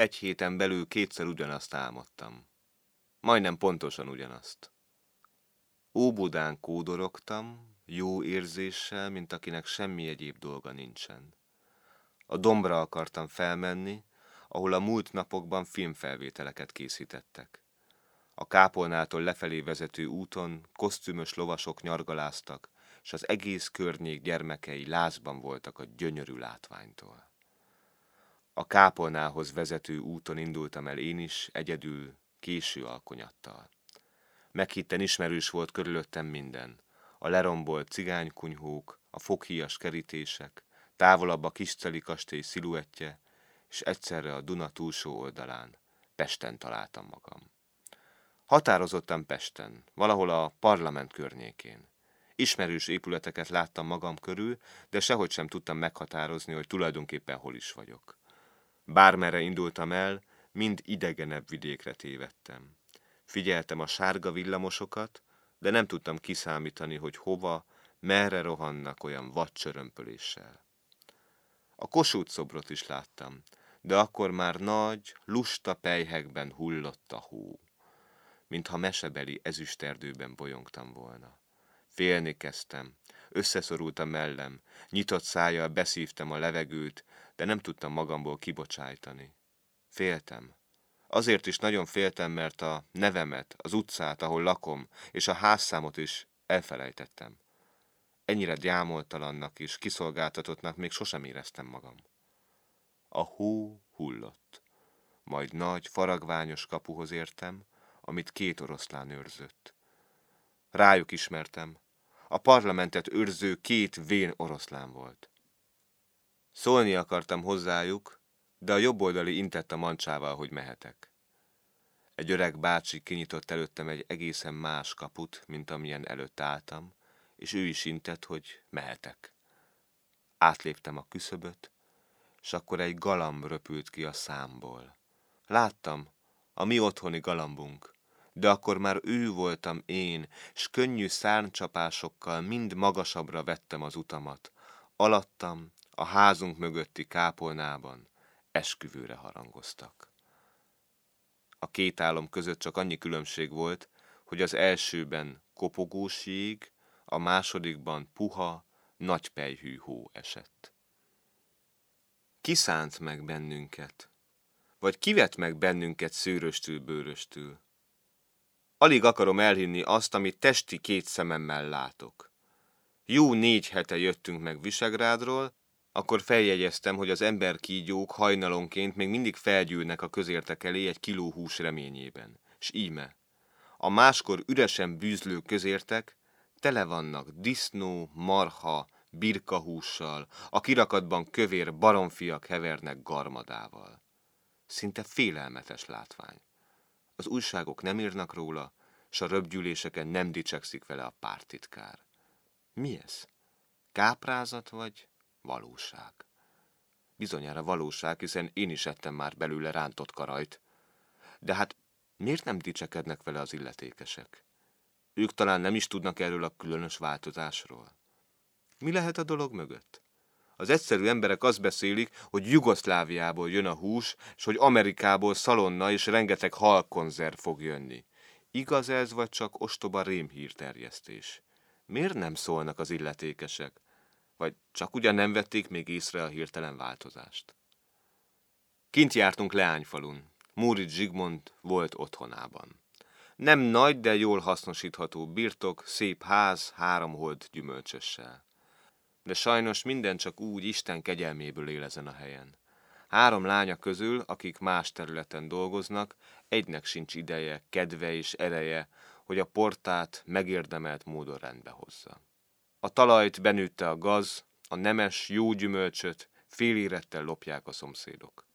egy héten belül kétszer ugyanazt álmodtam. Majdnem pontosan ugyanazt. Óbudán kódorogtam, jó érzéssel, mint akinek semmi egyéb dolga nincsen. A dombra akartam felmenni, ahol a múlt napokban filmfelvételeket készítettek. A kápolnától lefelé vezető úton kosztümös lovasok nyargaláztak, és az egész környék gyermekei lázban voltak a gyönyörű látványtól. A kápolnához vezető úton indultam el én is, egyedül, késő alkonyattal. Meghitten ismerős volt körülöttem minden. A lerombolt cigánykunyhók, a foghíjas kerítések, távolabb a kisceli kastély sziluettje, és egyszerre a Duna túlsó oldalán, Pesten találtam magam. Határozottan Pesten, valahol a parlament környékén. Ismerős épületeket láttam magam körül, de sehogy sem tudtam meghatározni, hogy tulajdonképpen hol is vagyok. Bármerre indultam el, mind idegenebb vidékre tévedtem. Figyeltem a sárga villamosokat, de nem tudtam kiszámítani, hogy hova, merre rohannak olyan vadcsörömpöléssel. A Kossuth szobrot is láttam, de akkor már nagy, lusta pejhekben hullott a hó, mintha mesebeli ezüsterdőben bolyongtam volna. Félni kezdtem, összeszorult a mellem, nyitott szájjal beszívtam a levegőt, de nem tudtam magamból kibocsájtani. Féltem. Azért is nagyon féltem, mert a nevemet, az utcát, ahol lakom, és a házszámot is elfelejtettem. Ennyire gyámoltalannak és kiszolgáltatottnak még sosem éreztem magam. A hó hullott. Majd nagy, faragványos kapuhoz értem, amit két oroszlán őrzött. Rájuk ismertem. A parlamentet őrző két vén oroszlán volt. Szólni akartam hozzájuk, de a jobboldali intett a mancsával, hogy mehetek. Egy öreg bácsi kinyitott előttem egy egészen más kaput, mint amilyen előtt álltam, és ő is intett, hogy mehetek. Átléptem a küszöböt, és akkor egy galamb röpült ki a számból. Láttam, a mi otthoni galambunk, de akkor már ő voltam én, s könnyű szárnycsapásokkal mind magasabbra vettem az utamat. Alattam, a házunk mögötti kápolnában esküvőre harangoztak. A két álom között csak annyi különbség volt, hogy az elsőben kopogós jég, a másodikban puha, nagypejhű hó esett. Kiszánt meg bennünket? Vagy kivet meg bennünket szőröstül, bőröstül? Alig akarom elhinni azt, amit testi két szememmel látok. Jó négy hete jöttünk meg Visegrádról, akkor feljegyeztem, hogy az emberkígyók hajnalonként még mindig felgyűlnek a közértek elé egy kiló hús reményében. S íme, a máskor üresen bűzlő közértek tele vannak disznó, marha, birkahússal, a kirakatban kövér baromfiak hevernek garmadával. Szinte félelmetes látvány. Az újságok nem írnak róla, s a röbgyűléseken nem dicsekszik vele a pártitkár. Mi ez? Káprázat vagy valóság? Bizonyára valóság, hiszen én is ettem már belőle rántott karajt. De hát miért nem dicsekednek vele az illetékesek? Ők talán nem is tudnak erről a különös változásról. Mi lehet a dolog mögött? Az egyszerű emberek azt beszélik, hogy Jugoszláviából jön a hús, és hogy Amerikából szalonna és rengeteg halkonzerv fog jönni. Igaz ez, vagy csak ostoba rémhírterjesztés? Miért nem szólnak az illetékesek? Vagy csak ugyan nem vették még észre a hirtelen változást? Kint jártunk Leányfalun. Múrit Zsigmond volt otthonában. Nem nagy, de jól hasznosítható birtok, szép ház, három hold gyümölcsössel. De sajnos minden csak úgy Isten kegyelméből él ezen a helyen. Három lánya közül, akik más területen dolgoznak, egynek sincs ideje, kedve és ereje, hogy a portát megérdemelt módon rendbe hozza. A talajt benőtte a gaz, a nemes, jó gyümölcsöt félérettel lopják a szomszédok.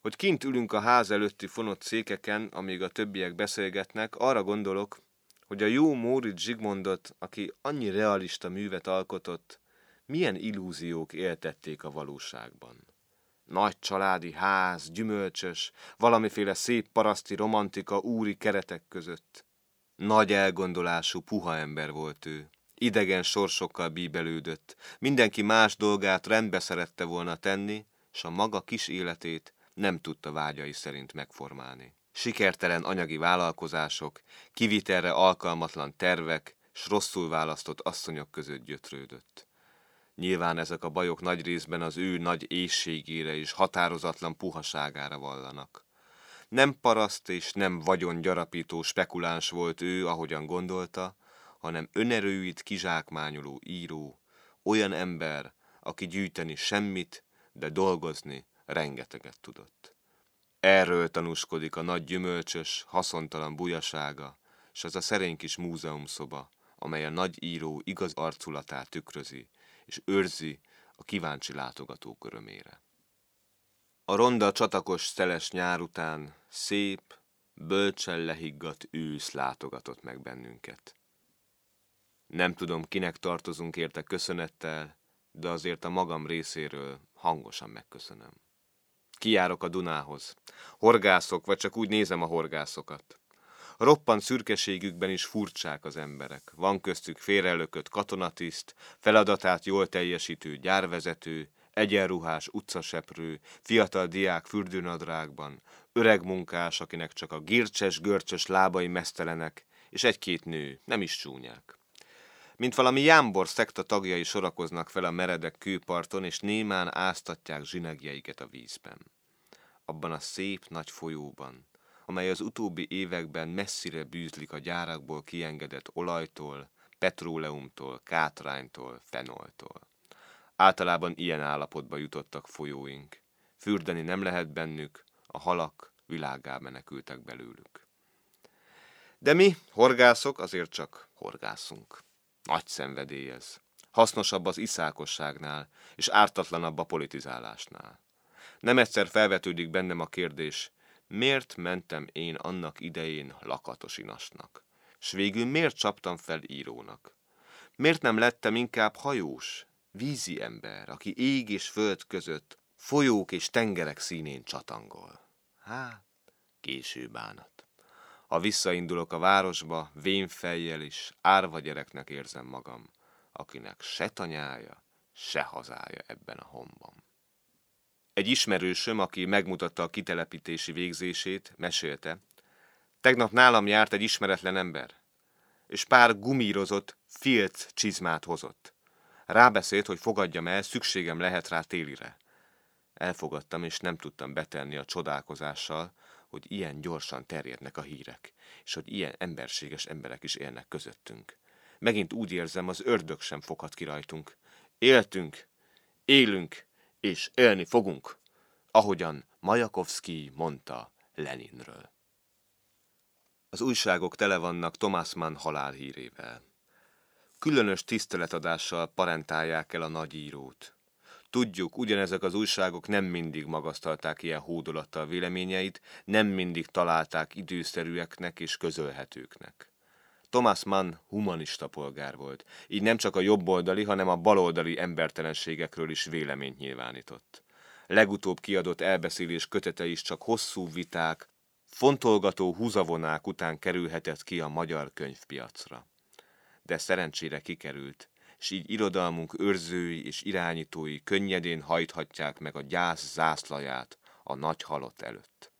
Hogy kint ülünk a ház előtti fonott székeken, amíg a többiek beszélgetnek, arra gondolok, hogy a jó Móricz Zsigmondot, aki annyi realista művet alkotott, milyen illúziók éltették a valóságban. Nagy családi ház, gyümölcsös, valamiféle szép paraszti romantika úri keretek között. Nagy elgondolású, puha ember volt ő. Idegen sorsokkal bíbelődött. Mindenki más dolgát rendbe szerette volna tenni, s a maga kis életét nem tudta vágyai szerint megformálni. Sikertelen anyagi vállalkozások, kivitelre alkalmatlan tervek, s rosszul választott asszonyok között gyötrődött. Nyilván ezek a bajok nagy részben az ő nagy éjségére és határozatlan puhaságára vallanak. Nem paraszt és nem vagyon gyarapító spekuláns volt ő, ahogyan gondolta, hanem önerőit kizsákmányoló író, olyan ember, aki gyűjteni semmit, de dolgozni rengeteget tudott. Erről tanúskodik a nagy gyümölcsös, haszontalan bujasága, és az a szerény kis múzeumszoba, amely a nagy író igaz arculatát tükrözi, és őrzi a kíváncsi látogatók örömére. A ronda csatakos szeles nyár után szép, bölcsen lehiggadt ősz látogatott meg bennünket. Nem tudom, kinek tartozunk érte köszönettel, de azért a magam részéről hangosan megköszönöm. Kijárok a Dunához. Horgászok, vagy csak úgy nézem a horgászokat. Roppant szürkeségükben is furcsák az emberek. Van köztük félrelökött katonatiszt, feladatát jól teljesítő gyárvezető, egyenruhás utcaseprő, fiatal diák fürdőnadrágban, öreg munkás, akinek csak a gircses, görcsös lábai mesztelenek, és egy-két nő, nem is csúnyák. Mint valami jámbor szekta tagjai sorakoznak fel a meredek kőparton, és némán áztatják zsinegjeiket a vízben. Abban a szép nagy folyóban, amely az utóbbi években messzire bűzlik a gyárakból kiengedett olajtól, petróleumtól, kátránytól, fenoltól. Általában ilyen állapotba jutottak folyóink. Fürdeni nem lehet bennük, a halak világá menekültek belőlük. De mi, horgászok, azért csak horgászunk. Nagy szenvedély ez. Hasznosabb az iszákosságnál, és ártatlanabb a politizálásnál. Nem egyszer felvetődik bennem a kérdés, miért mentem én annak idején lakatos inasnak? S végül miért csaptam fel írónak? Miért nem lettem inkább hajós, vízi ember, aki ég és föld között, folyók és tengerek színén csatangol? Hát, késő bánat. Ha visszaindulok a városba, vénfejjel is, árva gyereknek érzem magam, akinek se tanyája, se hazája ebben a homban. Egy ismerősöm, aki megmutatta a kitelepítési végzését, mesélte, tegnap nálam járt egy ismeretlen ember, és pár gumírozott filc csizmát hozott. Rábeszélt, hogy fogadjam el, szükségem lehet rá télire. Elfogadtam, és nem tudtam betenni a csodálkozással, hogy ilyen gyorsan terjednek a hírek, és hogy ilyen emberséges emberek is élnek közöttünk. Megint úgy érzem, az ördög sem foghat ki rajtunk. Éltünk, élünk, és élni fogunk, ahogyan Majakovszki mondta Leninről. Az újságok tele vannak Thomas Mann halálhírével. Különös tiszteletadással parentálják el a nagyírót. Tudjuk, ugyanezek az újságok nem mindig magasztalták ilyen hódolattal véleményeit, nem mindig találták időszerűeknek és közölhetőknek. Thomas Mann humanista polgár volt, így nem csak a jobboldali, hanem a baloldali embertelenségekről is véleményt nyilvánított. Legutóbb kiadott elbeszélés kötete is csak hosszú viták, fontolgató húzavonák után kerülhetett ki a magyar könyvpiacra. De szerencsére kikerült, s így irodalmunk őrzői és irányítói könnyedén hajthatják meg a gyász zászlaját a nagy halott előtt.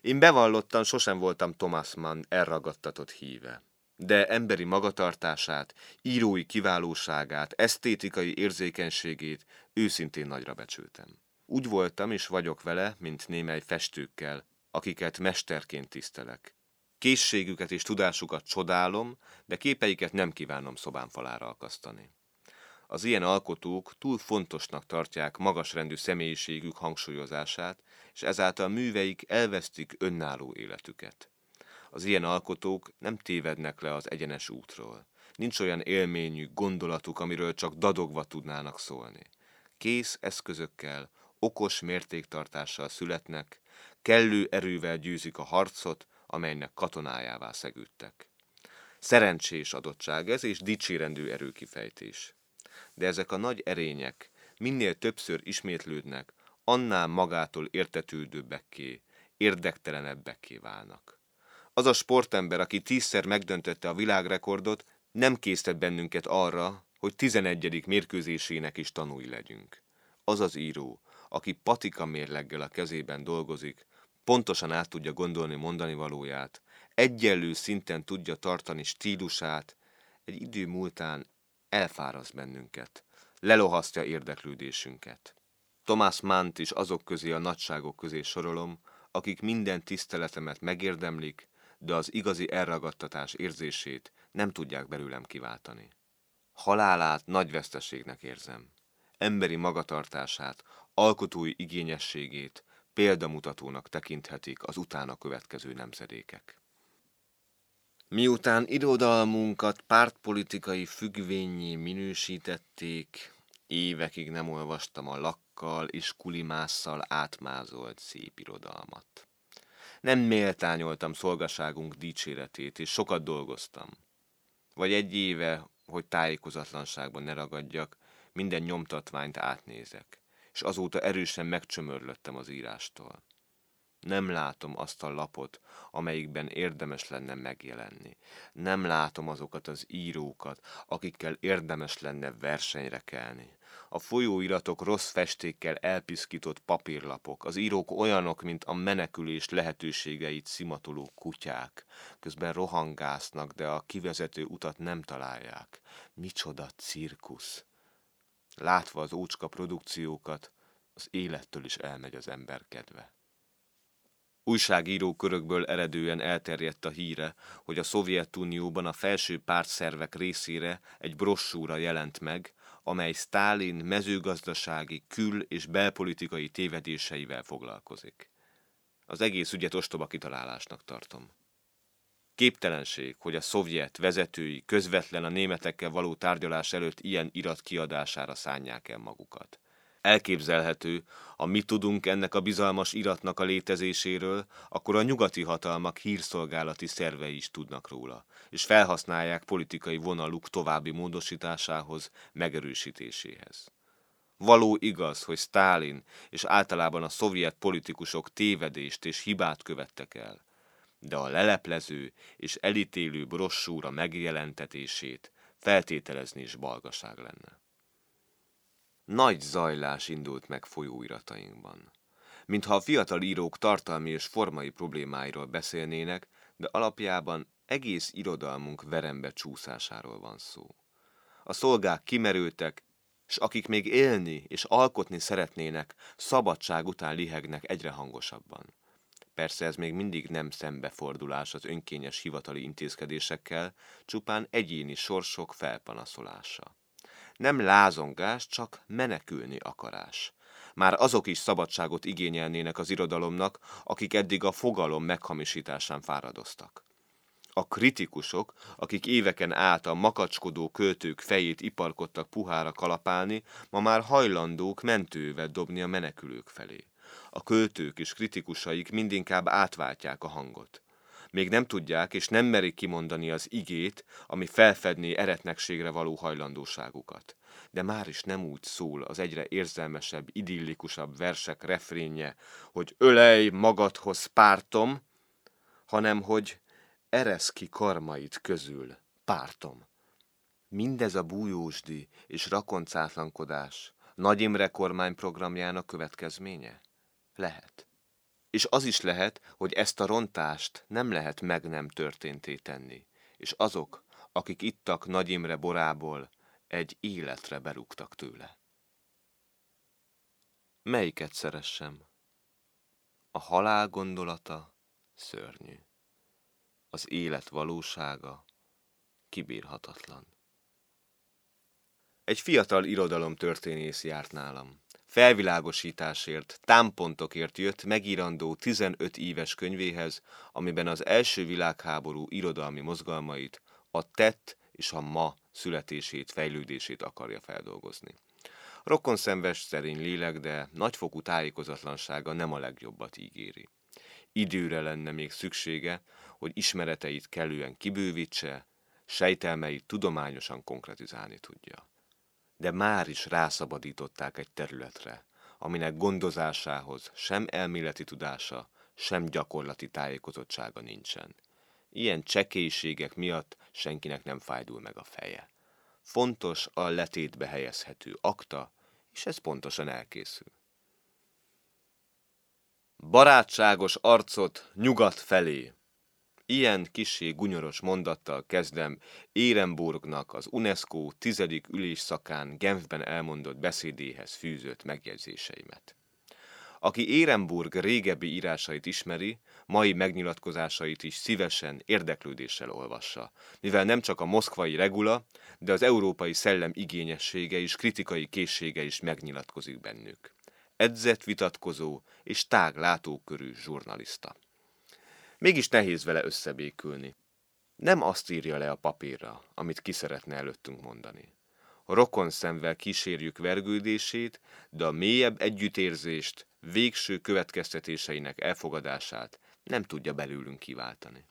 Én bevallottan sosem voltam Thomas Mann elragadtatott híve, de emberi magatartását, írói kiválóságát, esztétikai érzékenységét őszintén nagyra becsültem. Úgy voltam és vagyok vele, mint némely festőkkel, akiket mesterként tisztelek. Készségüket és tudásukat csodálom, de képeiket nem kívánom szobám falára akasztani. Az ilyen alkotók túl fontosnak tartják magasrendű személyiségük hangsúlyozását, és ezáltal műveik elvesztik önálló életüket. Az ilyen alkotók nem tévednek le az egyenes útról. Nincs olyan élményük, gondolatuk, amiről csak dadogva tudnának szólni. Kész eszközökkel, okos mértéktartással születnek, kellő erővel győzik a harcot, amelynek katonájává szegődtek. Szerencsés adottság ez, és dicsérendő erőkifejtés. De ezek a nagy erények minél többször ismétlődnek, annál magától értetődőbbekké, érdektelenebbeké válnak. Az a sportember, aki tízszer megdöntötte a világrekordot, nem késztet bennünket arra, hogy tizenegyedik mérkőzésének is tanúi legyünk. Az az író, aki patika mérleggel a kezében dolgozik, pontosan át tudja gondolni mondani valóját, egyenlő szinten tudja tartani stílusát, egy idő múltán elfáraszt bennünket, lelohasztja érdeklődésünket. Thomas Mann is azok közé a nagyságok közé sorolom, akik minden tiszteletemet megérdemlik, de az igazi elragadtatás érzését nem tudják belőlem kiváltani. Halálát nagy veszteségnek érzem. Emberi magatartását, alkotói igényességét példamutatónak tekinthetik az utána következő nemzedékek. Miután irodalmunkat pártpolitikai függvényé minősítették, évekig nem olvastam a lakkal és kulimásszal átmázolt szép irodalmat. Nem méltányoltam szolgaságunk dicséretét, és sokat dolgoztam. Vagy egy éve, hogy tájékozatlanságban ne ragadjak, minden nyomtatványt átnézek, és azóta erősen megcsömörlöttem az írástól. Nem látom azt a lapot, amelyikben érdemes lenne megjelenni. Nem látom azokat az írókat, akikkel érdemes lenne versenyre kelni. A folyóiratok rossz festékkel elpiszkított papírlapok, az írók olyanok, mint a menekülés lehetőségeit szimatoló kutyák. Közben rohangásznak, de a kivezető utat nem találják. Micsoda cirkusz! Látva az ócska produkciókat, az élettől is elmegy az ember kedve. Újságíró körökből eredően elterjedt a híre, hogy a Szovjetunióban a felső pártszervek részére egy brossúra jelent meg, amely Stálin mezőgazdasági, kül- és belpolitikai tévedéseivel foglalkozik. Az egész ügyet ostoba kitalálásnak tartom. Képtelenség, hogy a szovjet vezetői közvetlen a németekkel való tárgyalás előtt ilyen irat kiadására szánják el magukat. Elképzelhető, ha mi tudunk ennek a bizalmas iratnak a létezéséről, akkor a nyugati hatalmak hírszolgálati szervei is tudnak róla, és felhasználják politikai vonaluk további módosításához, megerősítéséhez. Való igaz, hogy Stálin és általában a szovjet politikusok tévedést és hibát követtek el, de a leleplező és elítélő brossúra megjelentetését feltételezni is balgaság lenne. Nagy zajlás indult meg folyóiratainkban. Mintha a fiatal írók tartalmi és formai problémáiról beszélnének, de alapjában egész irodalmunk verembe csúszásáról van szó. A szolgák kimerültek, és akik még élni és alkotni szeretnének, szabadság után lihegnek egyre hangosabban. Persze ez még mindig nem szembefordulás az önkényes hivatali intézkedésekkel, csupán egyéni sorsok felpanaszolása. Nem lázongás, csak menekülni akarás. Már azok is szabadságot igényelnének az irodalomnak, akik eddig a fogalom meghamisításán fáradoztak. A kritikusok, akik éveken át a makacskodó költők fejét iparkodtak puhára kalapálni, ma már hajlandók mentővel dobni a menekülők felé. A költők és kritikusaik mindinkább átváltják a hangot. Még nem tudják és nem merik kimondani az igét, ami felfedné eretnekségre való hajlandóságukat. De már is nem úgy szól az egyre érzelmesebb, idillikusabb versek refrénje, hogy ölej magadhoz pártom, hanem hogy eresz ki karmait közül, pártom. Mindez a bújósdi és rakoncátlankodás Nagy Imre kormány programjának következménye? Lehet. És az is lehet, hogy ezt a rontást nem lehet meg nem történté tenni, és azok, akik ittak Nagy Imre borából, egy életre berúgtak tőle. Melyiket szeressem? A halál gondolata szörnyű. Az élet valósága kibírhatatlan. Egy fiatal irodalomtörténész járt nálam felvilágosításért, támpontokért jött megírandó 15 éves könyvéhez, amiben az első világháború irodalmi mozgalmait, a tett és a ma születését, fejlődését akarja feldolgozni. Rokon szenves szerény lélek, de nagyfokú tájékozatlansága nem a legjobbat ígéri. Időre lenne még szüksége, hogy ismereteit kellően kibővítse, sejtelmeit tudományosan konkretizálni tudja de már is rászabadították egy területre, aminek gondozásához sem elméleti tudása, sem gyakorlati tájékozottsága nincsen. Ilyen csekélységek miatt senkinek nem fájdul meg a feje. Fontos a letétbe helyezhető akta, és ez pontosan elkészül. barátságos arcot nyugat felé. Ilyen kisé gunyoros mondattal kezdem Érenburgnak az UNESCO tizedik ülésszakán Genfben elmondott beszédéhez fűzött megjegyzéseimet. Aki Érenburg régebbi írásait ismeri, mai megnyilatkozásait is szívesen, érdeklődéssel olvassa, mivel nem csak a moszkvai regula, de az európai szellem igényessége és kritikai készsége is megnyilatkozik bennük. Edzett vitatkozó és tág látókörű zsurnalista. Mégis nehéz vele összebékülni. Nem azt írja le a papírra, amit ki szeretne előttünk mondani. A rokon szemvel kísérjük vergődését, de a mélyebb együttérzést, végső következtetéseinek elfogadását nem tudja belőlünk kiváltani.